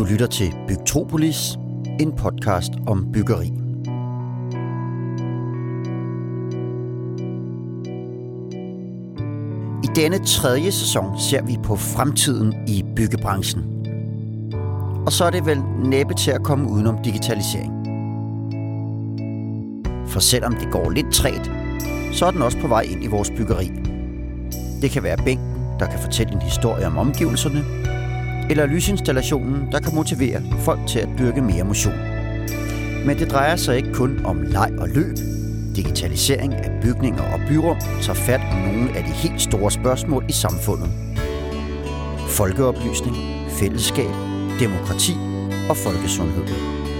Du lytter til Bygtropolis, en podcast om byggeri. I denne tredje sæson ser vi på fremtiden i byggebranchen. Og så er det vel næppe til at komme udenom digitalisering. For selvom det går lidt træt, så er den også på vej ind i vores byggeri. Det kan være bænken, der kan fortælle en historie om omgivelserne, eller lysinstallationen, der kan motivere folk til at dyrke mere motion. Men det drejer sig ikke kun om leg og løb. Digitalisering af bygninger og byrum tager fat om nogle af de helt store spørgsmål i samfundet. Folkeoplysning, fællesskab, demokrati og folkesundhed.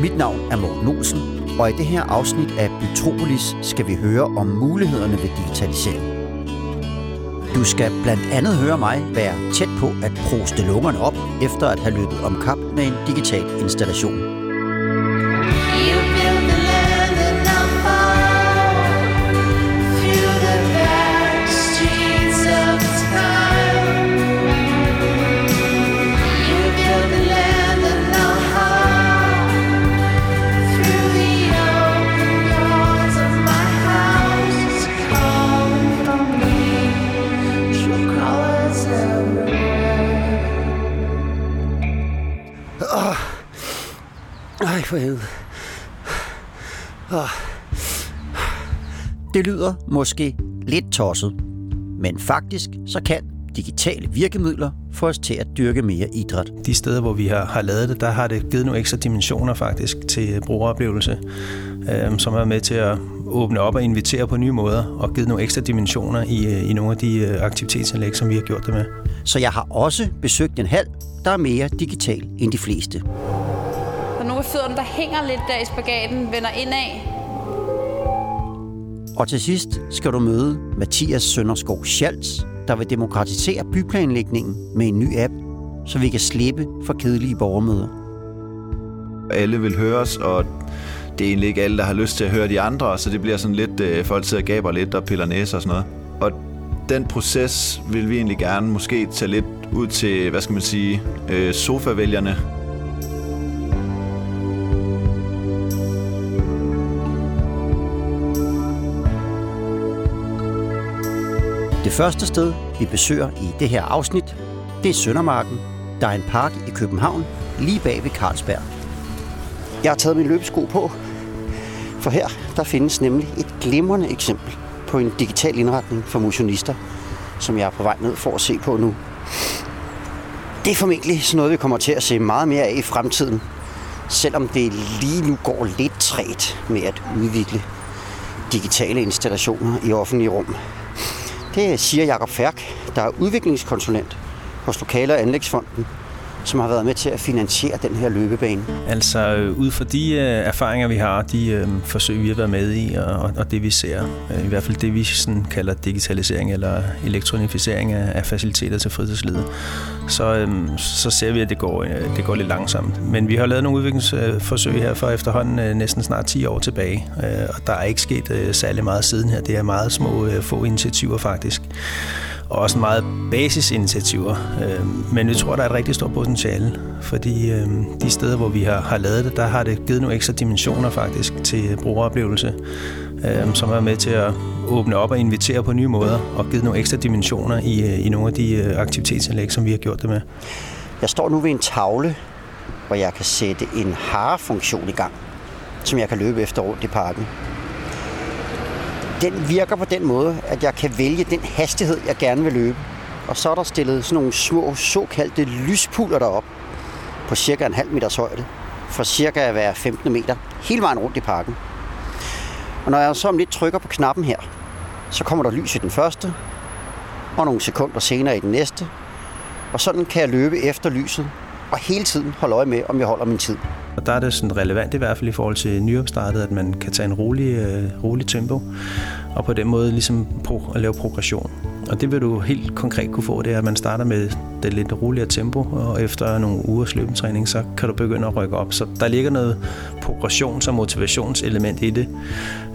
Mit navn er Morten Olsen, og i det her afsnit af Bytropolis skal vi høre om mulighederne ved digitalisering. Du skal blandt andet høre mig være tæt på at proste lungerne op, efter at have løbet om kap med en digital installation. For helvede. Det lyder måske lidt tosset, men faktisk så kan digitale virkemidler få os til at dyrke mere idræt. De steder, hvor vi har, har lavet det, der har det givet nogle ekstra dimensioner faktisk til brugeroplevelse, øh, som er med til at åbne op og invitere på nye måder, og givet nogle ekstra dimensioner i, øh, i nogle af de øh, aktivitetsanlæg, som vi har gjort det med. Så jeg har også besøgt en hal, der er mere digital end de fleste. Fødderne, der hænger lidt der i spagaten, vender indad. Og til sidst skal du møde Mathias Sønderskov Schaltz, der vil demokratisere byplanlægningen med en ny app, så vi kan slippe for kedelige borgermøder. alle vil høre os, og det er egentlig ikke alle, der har lyst til at høre de andre, så det bliver sådan lidt, øh, folk sidder og gaber lidt og piller næse og sådan noget. Og den proces vil vi egentlig gerne måske tage lidt ud til, hvad skal man sige, øh, sofavælgerne. Det første sted, vi besøger i det her afsnit, det er Søndermarken, der er en park i København, lige bag ved Carlsberg. Jeg har taget min løbesko på, for her der findes nemlig et glimrende eksempel på en digital indretning for motionister, som jeg er på vej ned for at se på nu. Det er formentlig sådan noget, vi kommer til at se meget mere af i fremtiden, selvom det lige nu går lidt træt med at udvikle digitale installationer i offentlige rum. Det siger Jakob Færk, der er udviklingskonsulent hos Lokale- og Anlægsfonden, som har været med til at finansiere den her løbebane. Altså øh, ud fra de øh, erfaringer, vi har, de øh, forsøg, vi har været med i, og, og det vi ser, øh, i hvert fald det vi sådan kalder digitalisering eller elektronificering af, af faciliteter til fritidslivet, så, øh, så ser vi, at det går, øh, det går lidt langsomt. Men vi har lavet nogle udviklingsforsøg her for efterhånden øh, næsten snart 10 år tilbage, øh, og der er ikke sket øh, særlig meget siden her. Det er meget små, øh, få initiativer faktisk og også meget basisinitiativer. Øh, Men vi tror, der er et rigtig stort potentiale, fordi øh, de steder, hvor vi har, har lavet det, der har det givet nogle ekstra dimensioner faktisk til brugeroplevelse, øh, som er med til at åbne op og invitere på nye måder, og givet nogle ekstra dimensioner i, øh, i nogle af de øh, aktivitetsanlæg, som vi har gjort det med. Jeg står nu ved en tavle, hvor jeg kan sætte en harefunktion i gang, som jeg kan løbe efter rundt i parken. Den virker på den måde, at jeg kan vælge den hastighed, jeg gerne vil løbe. Og så er der stillet sådan nogle små såkaldte lyspuler derop på cirka en halv meters højde, for cirka at være 15 meter, hele vejen rundt i parken. Og når jeg så om lidt trykker på knappen her, så kommer der lys i den første, og nogle sekunder senere i den næste, og sådan kan jeg løbe efter lyset, og hele tiden holde øje med, om jeg holder min tid. Og der er det sådan relevant i hvert fald i forhold til nyopstartet, at man kan tage en rolig, øh, rolig tempo, og på den måde ligesom pro- at lave progression. Og det vil du helt konkret kunne få, det er, at man starter med det lidt roligere tempo, og efter nogle ugers løbetræning, så kan du begynde at rykke op. Så der ligger noget progressions- og motivationselement i det,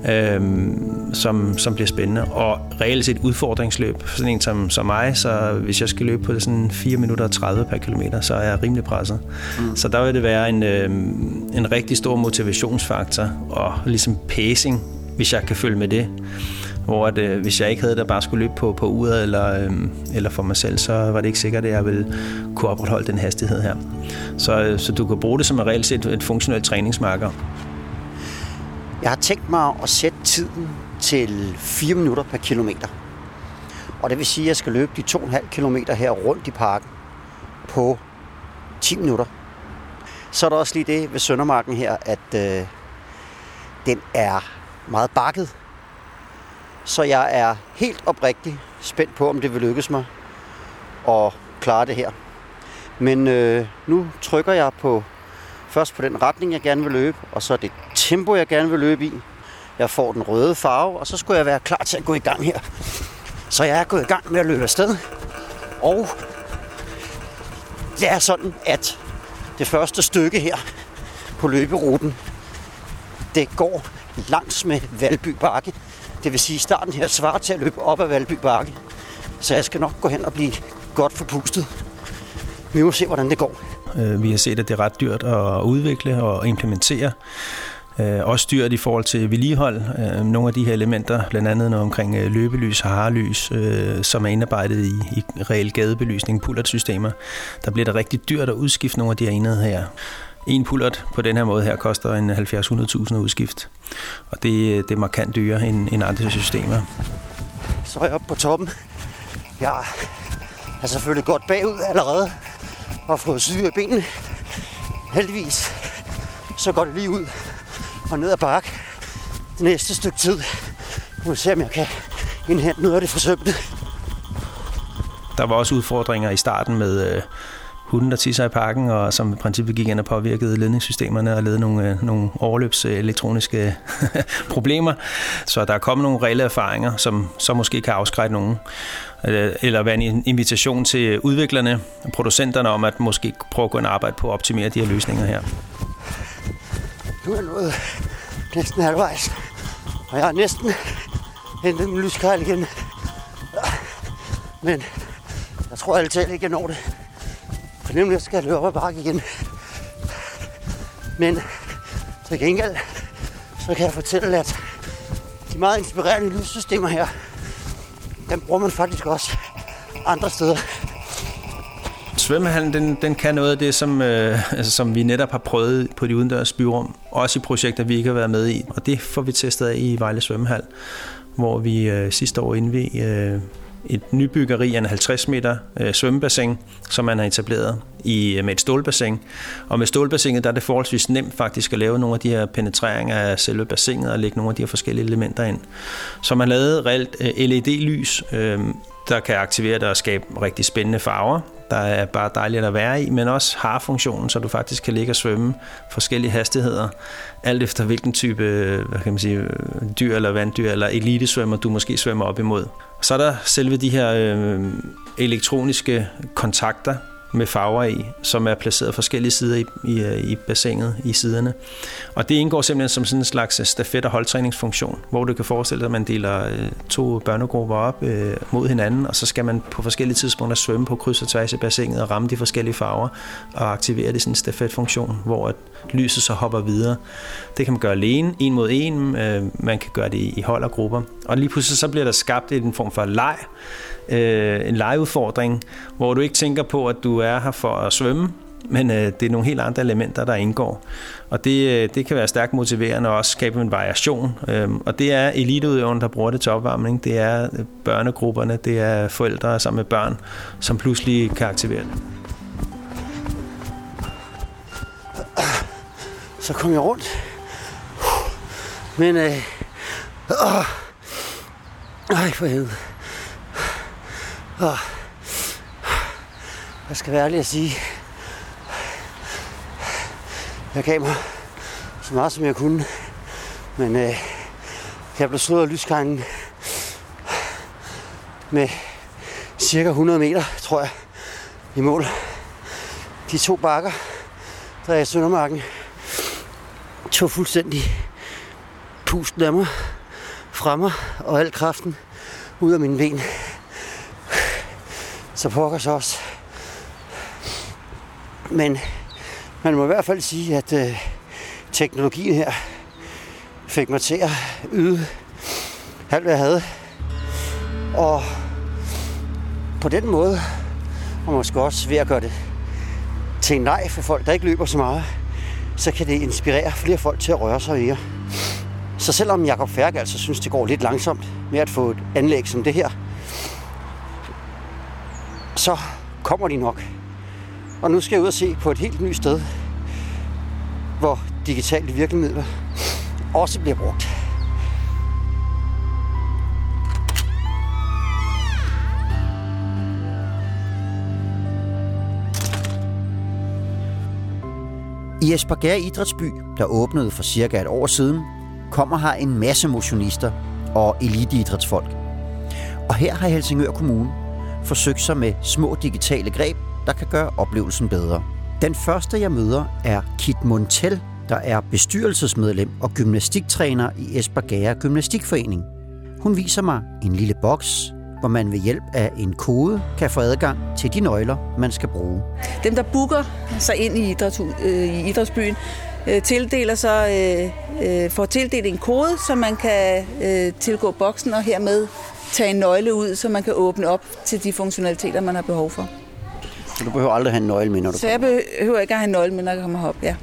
øhm, som, som bliver spændende. Og reelt set udfordringsløb, for sådan en som, som mig, så hvis jeg skal løbe på sådan 4 minutter og 30 per kilometer, så er jeg rimelig presset. Mm. Så der vil det være en, øhm, en rigtig stor motivationsfaktor, og ligesom pacing, hvis jeg kan følge med det. Hvor at, øh, hvis jeg ikke havde det bare skulle løbe på, på uret eller, øh, eller for mig selv, så var det ikke sikkert, at jeg ville kunne opretholde den hastighed her. Så, øh, så du kan bruge det som et reelt set et funktionelt træningsmarker. Jeg har tænkt mig at sætte tiden til 4 minutter per kilometer. Og det vil sige, at jeg skal løbe de 2,5 km her rundt i parken på 10 minutter. Så er der også lige det ved Søndermarken her, at øh, den er meget bakket. Så jeg er helt oprigtig spændt på, om det vil lykkes mig at klare det her. Men øh, nu trykker jeg på først på den retning, jeg gerne vil løbe, og så det tempo, jeg gerne vil løbe i. Jeg får den røde farve, og så skulle jeg være klar til at gå i gang her. Så jeg er gået i gang med at løbe afsted. Og det er sådan, at det første stykke her på løberuten, det går langs med Valby Bakke. Det vil sige, at starten her svarer til at løbe op ad Valby Bakke. Så jeg skal nok gå hen og blive godt forpustet. Vi må se, hvordan det går. Øh, vi har set, at det er ret dyrt at udvikle og implementere. Øh, også dyrt i forhold til vedligehold. Øh, nogle af de her elementer, blandt andet noget omkring løbelys og harelys, som er indarbejdet i, i reel gadebelysning, pullertsystemer, der bliver det rigtig dyrt at udskifte nogle af de her enheder her. En pullert på den her måde her koster en 70-100.000 at udskift. Og det, det er markant dyrere end, end andre systemer. Så er jeg oppe på toppen. Jeg er selvfølgelig godt bagud allerede og fået syge af benene. Heldigvis så går det lige ud og ned ad bakke det næste stykke tid. Nu må se, om jeg kan indhente noget af det forsømte. Der var også udfordringer i starten med øh, hunden, der tisser i parken, og som i princippet gik ind og påvirkede ledningssystemerne og ledte nogle, øh, nogle overløbs elektroniske problemer. Så der er kommet nogle reelle erfaringer, som så måske kan afskrække nogen. Øh, eller være en invitation til udviklerne og producenterne om at måske prøve at gå ind og arbejde på at optimere de her løsninger her. Nu er jeg nået næsten halvvejs. Og jeg har næsten hentet min lyskejl igen. Men jeg tror altid ikke, jeg når det. For nemlig skal jeg løbe op ad bakke igen. Men til gengæld, så kan jeg fortælle, at de meget inspirerende lyssystemer her, dem bruger man faktisk også andre steder. Svømmehallen, den, den kan noget af det, som, øh, altså, som vi netop har prøvet på de udendørs byrum. Også i projekter, vi ikke har været med i. Og det får vi testet af i Vejle Svømmehal, hvor vi øh, sidste år indvig øh, et nybyggeri af en 50 meter øh, svømmebassin, som man har etableret i, øh, med et stålbassin. Og med stålbassinet der er det forholdsvis nemt faktisk at lave nogle af de her penetreringer af selve bassinet og lægge nogle af de her forskellige elementer ind. Så man lavede reelt øh, LED-lys, øh, der kan aktivere det og skabe rigtig spændende farver. Der er bare dejligt at være i, men også har funktionen, så du faktisk kan ligge og svømme forskellige hastigheder, alt efter hvilken type hvad kan man sige, dyr eller vanddyr eller elitesvømmer du måske svømmer op imod. Så er der selve de her øh, elektroniske kontakter med farver i, som er placeret forskellige sider i, i, øh, i bassinet, i siderne. Og det indgår simpelthen som sådan en slags øh, stafet- og holdtræningsfunktion, hvor du kan forestille dig, at man deler øh, to børnegrupper op øh, mod hinanden, og så skal man på forskellige tidspunkter svømme på kryds og tværs i bassinet og ramme de forskellige farver og aktivere det sådan en stafetfunktion, hvor at lyset så hopper videre. Det kan man gøre alene, en mod en, øh, man kan gøre det i hold og grupper. Og lige pludselig så bliver der skabt en form for leg, øh, en legeudfordring, hvor du ikke tænker på, at du er her for at svømme, men øh, det er nogle helt andre elementer, der indgår. Og det, øh, det kan være stærkt motiverende og også skabe en variation. Øh, og det er eliteudøverne, der bruger det til opvarmning. Det er øh, børnegrupperne, det er forældre sammen med børn, som pludselig kan aktivere det. Så kom jeg rundt. Men, øh, åh, øh, for helvede. Og jeg skal være ærlig at sige, jeg gav mig så meget som jeg kunne, men øh, jeg blev slået af lysgangen med cirka 100 meter, tror jeg. i mål. De to bakker, der er i Søndermarken, tog fuldstændig pusten af mig, fra mig og al kraften ud af mine ben. Så pokker så også. Men man må i hvert fald sige, at øh, teknologien her fik mig til at yde alt, hvad jeg havde. Og på den måde, og måske også ved at gøre det til en nej for folk, der ikke løber så meget, så kan det inspirere flere folk til at røre sig mere. Så selvom Jakob Færk altså synes, det går lidt langsomt med at få et anlæg som det her, så kommer de nok. Og nu skal jeg ud og se på et helt nyt sted, hvor digitale virkemidler også bliver brugt. I Esbjerg Idrætsby, der åbnede for cirka et år siden, kommer her en masse motionister og eliteidrætsfolk. Og her har Helsingør Kommune forsøgt sig med små digitale greb, der kan gøre oplevelsen bedre. Den første, jeg møder, er Kit Montel, der er bestyrelsesmedlem og gymnastiktræner i Esbergære Gymnastikforening. Hun viser mig en lille boks, hvor man ved hjælp af en kode kan få adgang til de nøgler, man skal bruge. Dem, der booker sig ind i, idræts, øh, i idrætsbyen, øh, tildeler så, øh, øh, får tildelt en kode, så man kan øh, tilgå boksen og hermed tage en nøgle ud, så man kan åbne op til de funktionaliteter, man har behov for. Så du behøver aldrig have en nøgle med, når du Så jeg behøver ikke at have en nøgle med, når jeg kommer herop. Ja.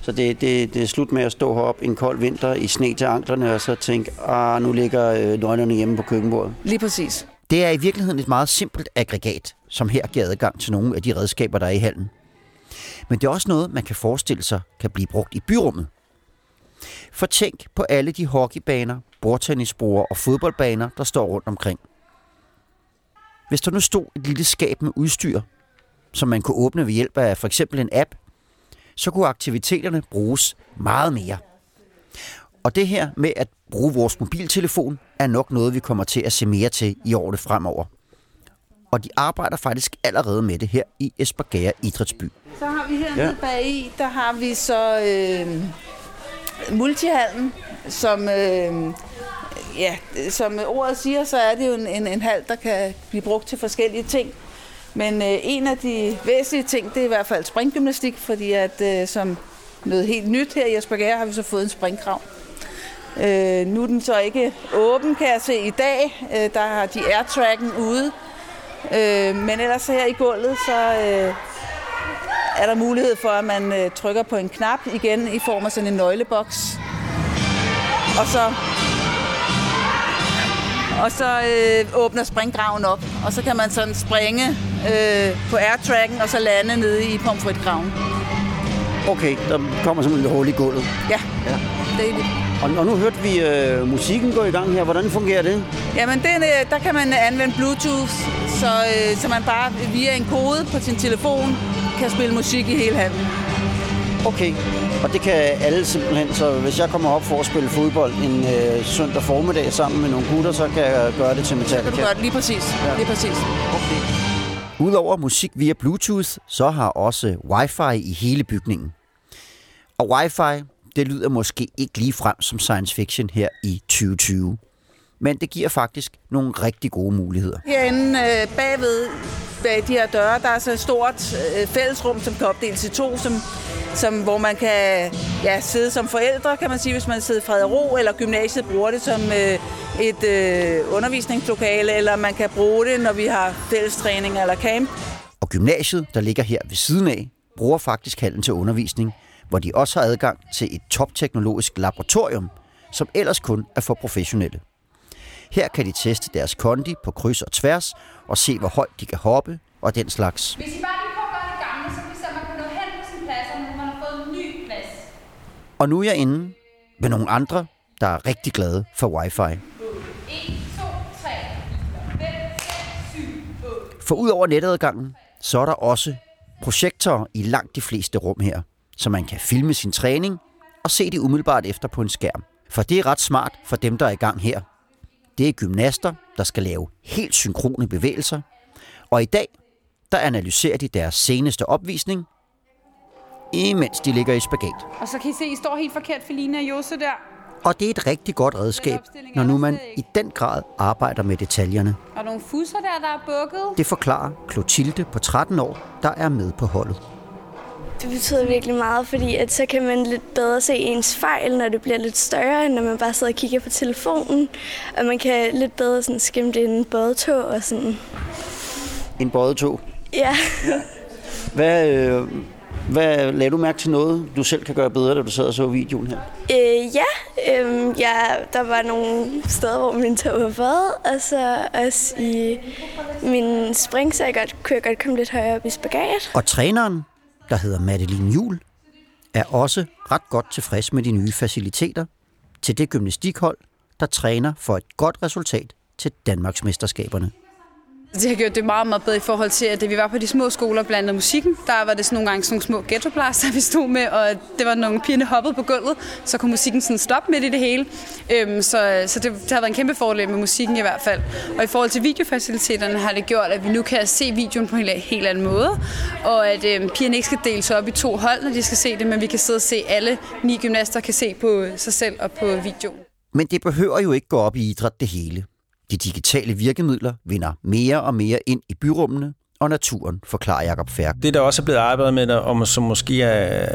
Så det, det, det er slut med at stå heroppe en kold vinter i sne til anklerne, og så tænke, ah, nu ligger øh, nøglerne hjemme på køkkenbordet. Lige præcis. Det er i virkeligheden et meget simpelt aggregat, som her giver adgang til nogle af de redskaber, der er i hallen. Men det er også noget, man kan forestille sig kan blive brugt i byrummet. For tænk på alle de hockeybaner, bordtennisbroer og fodboldbaner, der står rundt omkring. Hvis der nu stod et lille skab med udstyr, som man kunne åbne ved hjælp af for eksempel en app, så kunne aktiviteterne bruges meget mere. Og det her med at bruge vores mobiltelefon er nok noget, vi kommer til at se mere til i årene fremover. Og de arbejder faktisk allerede med det her i Esbjerg Idrætsby. Så har vi hernede ja. bag i, der har vi så øh, multihallen, som, øh, ja, som ordet siger, så er det jo en, en, en hal, der kan blive brugt til forskellige ting. Men øh, en af de væsentlige ting, det er i hvert fald springgymnastik, fordi at øh, som noget helt nyt her i Esbjerg har vi så fået en springkrav. Øh, nu er den så ikke åben, kan jeg se i dag. Øh, der har de airtracken ude. Øh, men ellers her i gulvet, så øh, er der mulighed for, at man øh, trykker på en knap igen i form af sådan en nøgleboks. Og så, og så øh, åbner springgraven op, og så kan man sådan springe øh, på airtracken og så lande nede i pomfritgraven. Okay, der kommer simpelthen et hul i gulvet. Ja, Ja. det er det. Og, og nu hørte vi øh, musikken gå i gang her. Hvordan fungerer det? Jamen, den, øh, der kan man anvende Bluetooth, så, øh, så man bare via en kode på sin telefon kan spille musik i hele hallen. Okay, og det kan alle simpelthen. Så hvis jeg kommer op for at spille fodbold en øh, søndag formiddag sammen med nogle gutter, så kan jeg gøre det til Så Metallica. kan du gøre det lige præcis. Ja. Lige præcis. Okay. Udover musik via Bluetooth, så har også wifi i hele bygningen. Og wifi, det lyder måske ikke lige frem som science fiction her i 2020. Men det giver faktisk nogle rigtig gode muligheder. Herinde øh, bagved, bag de her døre, der er så et stort øh, fællesrum, som kan opdeles i to, som, som, hvor man kan ja, sidde som forældre, kan man sige, hvis man sidder i fred og ro, eller gymnasiet bruger det som øh, et øh, undervisningslokale, eller man kan bruge det, når vi har fællestræning eller camp. Og gymnasiet, der ligger her ved siden af, bruger faktisk hallen til undervisning, hvor de også har adgang til et topteknologisk laboratorium, som ellers kun er for professionelle. Her kan de teste deres kondi på kryds og tværs og se, hvor højt de kan hoppe og den slags. Hvis I bare Og nu er jeg inde med nogle andre, der er rigtig glade for wifi. 1, 2, 3, 4, 5, 6, 7, 8. For ud over netadgangen, så er der også projektorer i langt de fleste rum her, så man kan filme sin træning og se det umiddelbart efter på en skærm. For det er ret smart for dem, der er i gang her. Det er gymnaster, der skal lave helt synkrone bevægelser. Og i dag, der analyserer de deres seneste opvisning, imens de ligger i spagat. Og så kan I se, I står helt forkert, Feline og Jose der. Og det er et rigtig godt redskab, når nu man i den grad arbejder med detaljerne. Og nogle fusser der, der er bukket. Det forklarer Clotilde på 13 år, der er med på holdet. Det betyder virkelig meget, fordi at så kan man lidt bedre se ens fejl, når det bliver lidt større, end når man bare sidder og kigger på telefonen. Og man kan lidt bedre sådan skimme det en bådtog og sådan. En bøjet tog. Ja, Hvad, øh, hvad lagde du mærke til noget, du selv kan gøre bedre, da du sad og så videoen her? øh, ja, øhm, ja, der var nogle steder, hvor min tog var våd, og så også i min spring, så jeg godt, kunne jeg godt komme lidt højere op i spagat. Og træneren, der hedder Madeline Jul, er også ret godt tilfreds med de nye faciliteter til det gymnastikhold, der træner for et godt resultat til Danmarksmesterskaberne. Det har gjort det meget, meget bedre i forhold til, at da vi var på de små skoler blandt musikken, der var det sådan nogle gange sådan nogle små ghettoplaster, vi stod med, og det var nogle pigerne hoppede på gulvet, så kunne musikken sådan stoppe midt i det hele. Øhm, så så det, det har været en kæmpe fordel med musikken i hvert fald. Og i forhold til videofaciliteterne har det gjort, at vi nu kan se videoen på en helt- helt anden måde, og at øhm, pigerne ikke skal deles op i to hold, når de skal se det, men vi kan sidde og se alle ni gymnaster kan se på sig selv og på videoen. Men det behøver jo ikke gå op i idræt det hele. De digitale virkemidler vinder mere og mere ind i byrummene og naturen, forklarer Jakob Færk. Det, der også er blevet arbejdet med, og som måske er,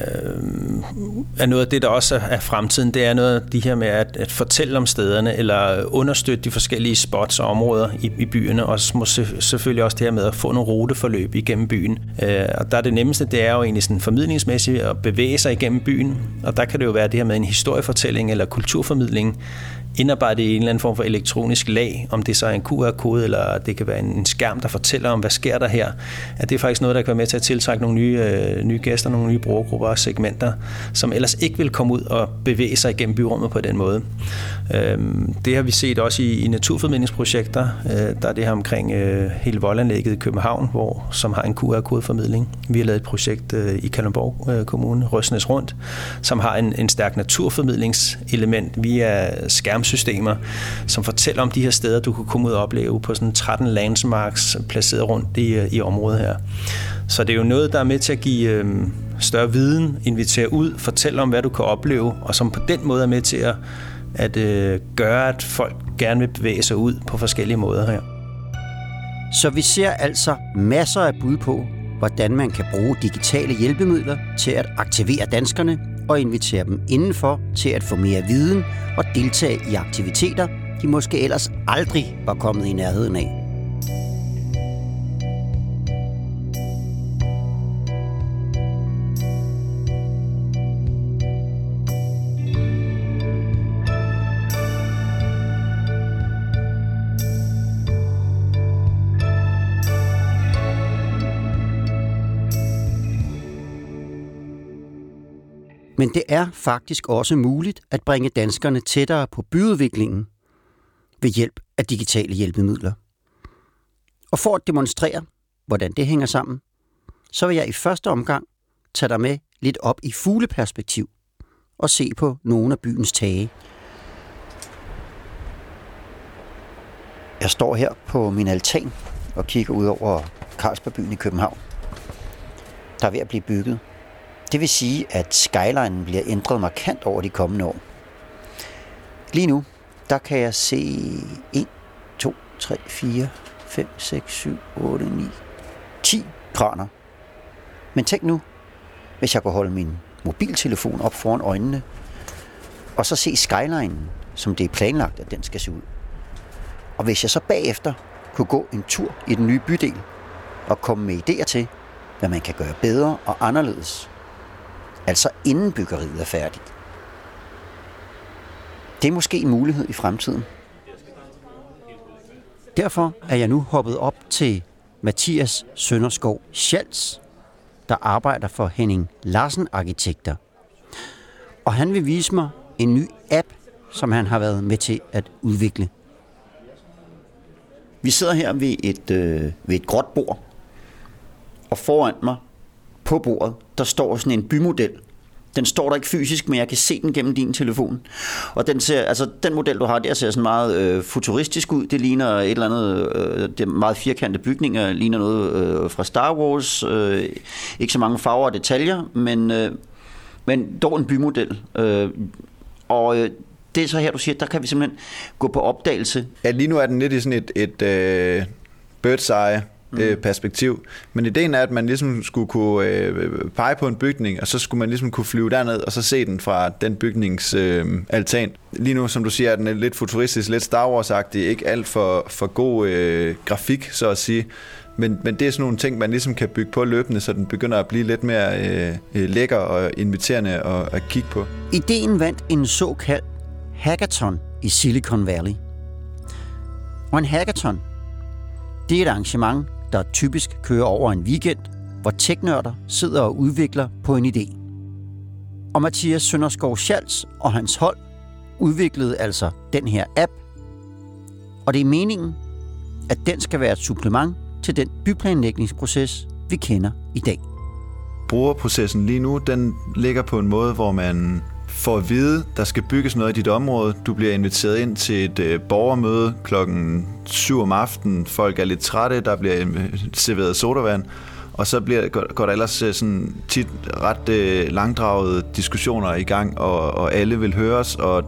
er noget af det, der også er fremtiden, det er noget af de her med at, at fortælle om stederne, eller understøtte de forskellige spots og områder i, i byerne, og så må selvfølgelig også det her med at få nogle ruteforløb igennem byen. Øh, og der er det nemmeste, det er jo egentlig sådan formidlingsmæssigt at bevæge sig igennem byen, og der kan det jo være det her med en historiefortælling eller kulturformidling, indarbejdet i en eller anden form for elektronisk lag, om det så er en QR-kode, eller det kan være en skærm, der fortæller om, hvad sker der her, at det er faktisk noget, der kan være med til at tiltrække nogle nye, øh, nye gæster, nogle nye brugergrupper og segmenter, som ellers ikke vil komme ud og bevæge sig igennem byrummet på den måde. Øhm, det har vi set også i, i naturformidlingsprojekter. Øh, der er det her omkring øh, hele voldanlægget i København, hvor, som har en QR-kodeformidling. Vi har lavet et projekt øh, i Kalundborg øh, Kommune, Røsnes Rundt, som har en, en stærk naturformidlingselement via skærmsystemer, som fortæller om de her steder, du kan komme ud og opleve på sådan 13 landmarks placeret rundt i, øh, i området her. Så det er jo noget, der er med til at give øh, større viden, invitere ud, fortælle om, hvad du kan opleve, og som på den måde er med til at, at øh, gøre, at folk gerne vil bevæge sig ud på forskellige måder her. Så vi ser altså masser af bud på, hvordan man kan bruge digitale hjælpemidler til at aktivere danskerne og invitere dem indenfor til at få mere viden og deltage i aktiviteter, de måske ellers aldrig var kommet i nærheden af. Men det er faktisk også muligt at bringe danskerne tættere på byudviklingen ved hjælp af digitale hjælpemidler. Og for at demonstrere, hvordan det hænger sammen, så vil jeg i første omgang tage dig med lidt op i fugleperspektiv og se på nogle af byens tage. Jeg står her på min altan og kigger ud over Carlsbergbyen i København. Der er ved at blive bygget. Det vil sige, at skylinen bliver ændret markant over de kommende år. Lige nu, der kan jeg se 1, 2, 3, 4, 5, 6, 7, 8, 9, 10 kraner. Men tænk nu, hvis jeg kunne holde min mobiltelefon op foran øjnene, og så se skylinen, som det er planlagt, at den skal se ud. Og hvis jeg så bagefter kunne gå en tur i den nye bydel og komme med idéer til, hvad man kan gøre bedre og anderledes, altså inden byggeriet er færdigt. Det er måske en mulighed i fremtiden. Derfor er jeg nu hoppet op til Mathias Sønderskov Schals, der arbejder for Henning Larsen Arkitekter. Og han vil vise mig en ny app, som han har været med til at udvikle. Vi sidder her ved et, øh, ved et gråt bord, og foran mig på bordet, der står sådan en bymodel Den står der ikke fysisk, men jeg kan se den gennem din telefon. Og den, ser, altså, den model, du har der, ser sådan meget øh, futuristisk ud. Det ligner et eller andet, øh, det er meget firkantede bygninger, ligner noget øh, fra Star Wars. Øh, ikke så mange farver og detaljer, men, øh, men dog en bymodel. Øh, og øh, det er så her, du siger, der kan vi simpelthen gå på opdagelse. Ja, lige nu er den lidt i sådan et, et øh, bird's eye øh, perspektiv. Men ideen er, at man ligesom skulle kunne øh, pege på en bygning, og så skulle man ligesom kunne flyve derned, og så se den fra den bygnings øh, altan. Lige nu, som du siger, er den lidt futuristisk, lidt Star Wars-agtig, ikke alt for, for god øh, grafik, så at sige. Men, men det er sådan nogle ting, man ligesom kan bygge på løbende, så den begynder at blive lidt mere øh, øh, lækker og inviterende at, at kigge på. Ideen vandt en såkaldt hackathon i Silicon Valley. Og en hackathon, det er et arrangement, der typisk kører over en weekend, hvor teknørder sidder og udvikler på en idé. Og Mathias Sønderskov Schals og hans hold udviklede altså den her app, og det er meningen, at den skal være et supplement til den byplanlægningsproces, vi kender i dag. brugerprocessen lige nu, den ligger på en måde, hvor man får at vide, der skal bygges noget i dit område. Du bliver inviteret ind til et øh, borgermøde klokken 7 om aftenen. Folk er lidt trætte, der bliver øh, serveret sodavand. Og så bliver, går, går der ellers øh, sådan tit ret øh, langdragede diskussioner i gang, og, og alle vil høres, og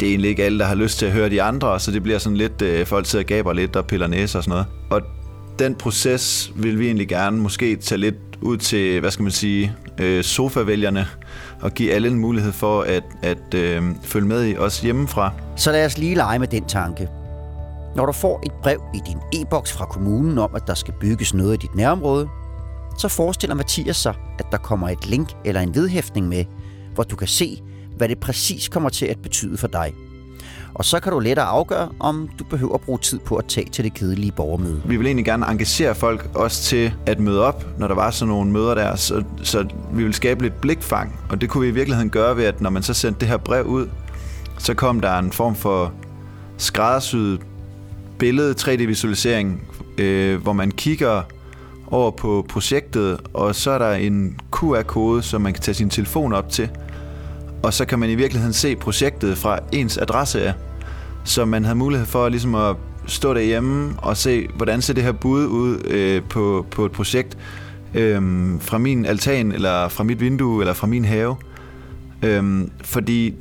det er egentlig ikke alle, der har lyst til at høre de andre, så det bliver sådan lidt, øh, folk sidder og gaber lidt og piller næse og sådan noget. Og den proces vil vi egentlig gerne måske tage lidt ud til, hvad skal man sige, øh, sofavælgerne, og give alle en mulighed for at, at øh, følge med i os hjemmefra. Så lad os lige lege med den tanke. Når du får et brev i din e-boks fra kommunen om, at der skal bygges noget i dit nærområde, så forestiller Mathias sig, at der kommer et link eller en vedhæftning med, hvor du kan se, hvad det præcis kommer til at betyde for dig. Og så kan du lettere afgøre, om du behøver at bruge tid på at tage til det kedelige borgermøde. Vi vil egentlig gerne engagere folk også til at møde op, når der var sådan nogle møder der, så, så vi vil skabe lidt blikfang, og det kunne vi i virkeligheden gøre ved, at når man så sendte det her brev ud, så kom der en form for skræddersyet billede, 3D-visualisering, øh, hvor man kigger over på projektet, og så er der en QR-kode, som man kan tage sin telefon op til, og så kan man i virkeligheden se projektet fra ens adresse af, så man har mulighed for ligesom at stå derhjemme og se, hvordan ser det her bud ud øh, på, på et projekt øh, fra min altan, eller fra mit vindue, eller fra min have. Øh, fordi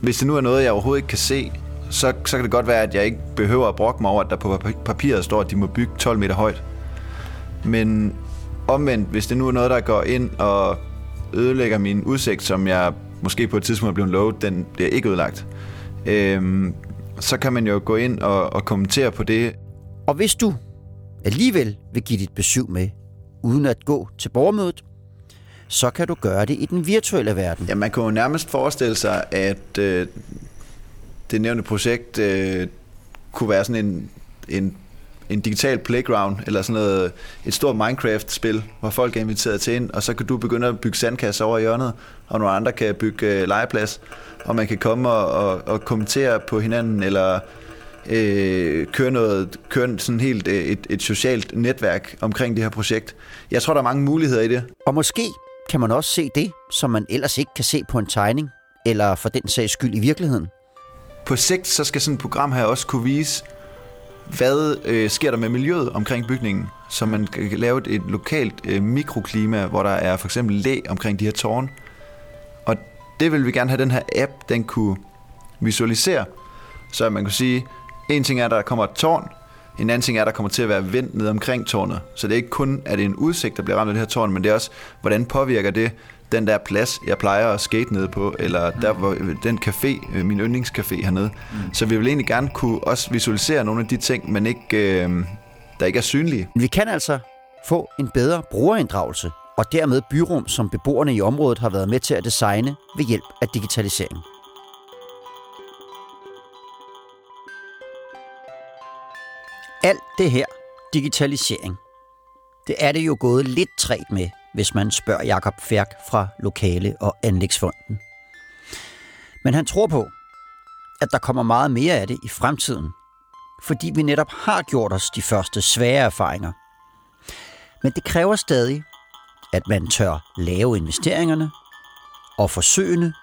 hvis det nu er noget, jeg overhovedet ikke kan se, så, så kan det godt være, at jeg ikke behøver at brokke mig over, at der på papiret står, at de må bygge 12 meter højt. Men omvendt, hvis det nu er noget, der går ind og ødelægger min udsigt, som jeg måske på et tidspunkt er blevet lovet, den bliver ikke ødelagt, øhm, så kan man jo gå ind og, og kommentere på det. Og hvis du alligevel vil give dit besøg med, uden at gå til borgermødet, så kan du gøre det i den virtuelle verden. Ja, man kan jo nærmest forestille sig, at øh, det nævnte projekt øh, kunne være sådan en, en, en digital playground, eller sådan noget, et stort Minecraft-spil, hvor folk er inviteret til ind, og så kan du begynde at bygge sandkasser over i hjørnet, og nogle andre kan bygge øh, legeplads, og man kan komme og, og, og kommentere på hinanden, eller øh, køre noget, køre sådan helt øh, et, et socialt netværk omkring det her projekt. Jeg tror, der er mange muligheder i det. Og måske kan man også se det, som man ellers ikke kan se på en tegning, eller for den sags skyld i virkeligheden. På sigt, så skal sådan et program her også kunne vise, hvad øh, sker der med miljøet omkring bygningen, så man kan lave et, et lokalt øh, mikroklima, hvor der er for eksempel læ omkring de her tårne. Og det vil vi gerne have den her app, den kunne visualisere, så man kunne sige, en ting er, at der kommer et tårn, en anden ting er, at der kommer til at være vind ned omkring tårnet. Så det er ikke kun, at det er en udsigt, der bliver ramt af det her tårn, men det er også, hvordan påvirker det den der plads, jeg plejer at skate ned på, eller der, hvor, den café, øh, min yndlingscafé hernede. Mm. Så vi vil egentlig gerne kunne også visualisere nogle af de ting, men ikke, øh, der ikke er synlige. Vi kan altså få en bedre brugerinddragelse, og dermed byrum, som beboerne i området har været med til at designe ved hjælp af digitalisering. Alt det her digitalisering, det er det jo gået lidt træt med, hvis man spørger Jakob Færk fra Lokale- og Anlægsfonden. Men han tror på, at der kommer meget mere af det i fremtiden, fordi vi netop har gjort os de første svære erfaringer. Men det kræver stadig, at man tør lave investeringerne og forsøgene,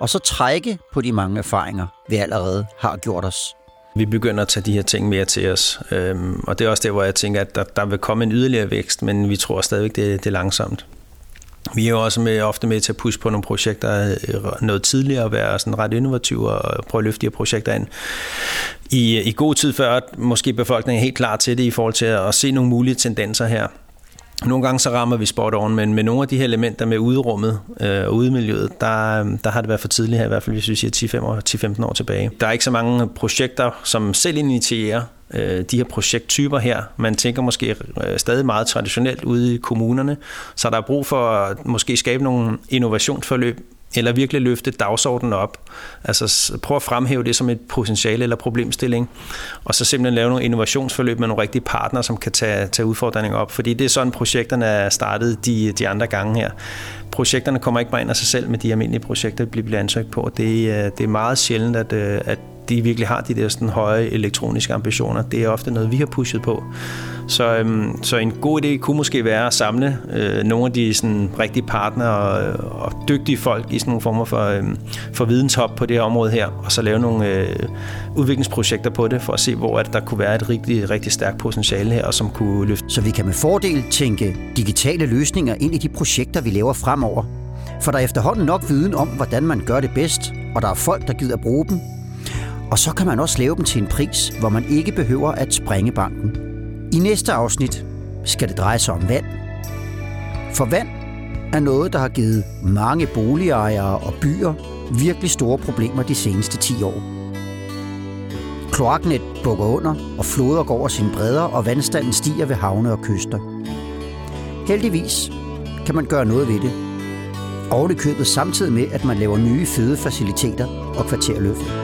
og så trække på de mange erfaringer, vi allerede har gjort os. Vi begynder at tage de her ting mere til os, øhm, og det er også der, hvor jeg tænker, at der, der vil komme en yderligere vækst, men vi tror stadigvæk, det, det er langsomt. Vi er jo også med, ofte med til at pushe på nogle projekter øh, noget tidligere, og være sådan ret innovative og prøve at løfte de her projekter ind i, i god tid før, at måske befolkningen er helt klar til det i forhold til at se nogle mulige tendenser her. Nogle gange så rammer vi spot on, men med nogle af de her elementer med uderummet øh, og udemiljøet, der, der har det været for tidligt her, i hvert fald hvis vi siger 10-15 år tilbage. Der er ikke så mange projekter, som selv initierer øh, de her projekttyper her. Man tænker måske øh, stadig meget traditionelt ude i kommunerne, så der er brug for at måske skabe nogle innovationsforløb eller virkelig løfte dagsordenen op. Altså prøv at fremhæve det som et potentiale eller problemstilling, og så simpelthen lave nogle innovationsforløb med nogle rigtige partnere, som kan tage, tage udfordringer op. Fordi det er sådan, projekterne er startet de, de andre gange her. Projekterne kommer ikke bare ind af sig selv med de almindelige projekter, vi bliver ansøgt på. Det, er- det er meget sjældent, at, øh, at de virkelig har de der sådan høje elektroniske ambitioner. Det er ofte noget, vi har pushet på. Så, øhm, så en god idé kunne måske være at samle øh, nogle af de sådan, rigtige partnere og, og dygtige folk i sådan nogle former for, øhm, for videnshop på det her område her, og så lave nogle øh, udviklingsprojekter på det, for at se, hvor at der kunne være et rigtig, rigtig stærkt potentiale her, og som kunne løfte. Så vi kan med fordel tænke digitale løsninger ind i de projekter, vi laver fremover. For der er efterhånden nok viden om, hvordan man gør det bedst, og der er folk, der gider bruge dem. Og så kan man også lave dem til en pris, hvor man ikke behøver at sprænge banken. I næste afsnit skal det dreje sig om vand. For vand er noget, der har givet mange boligejere og byer virkelig store problemer de seneste 10 år. Kloaknet bukker under, og floder går over sine bredder, og vandstanden stiger ved havne og kyster. Heldigvis kan man gøre noget ved det. Og det købet samtidig med, at man laver nye fødefaciliteter og kvarterløft.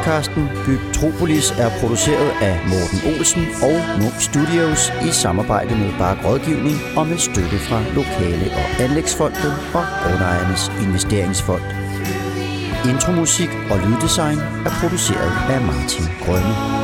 Podcasten Bygtropolis er produceret af Morten Olsen og Munk Studios i samarbejde med Bark Rådgivning og med støtte fra Lokale- og Anlægsfondet og Grundejernes Investeringsfond. Intromusik og lyddesign er produceret af Martin Grønne.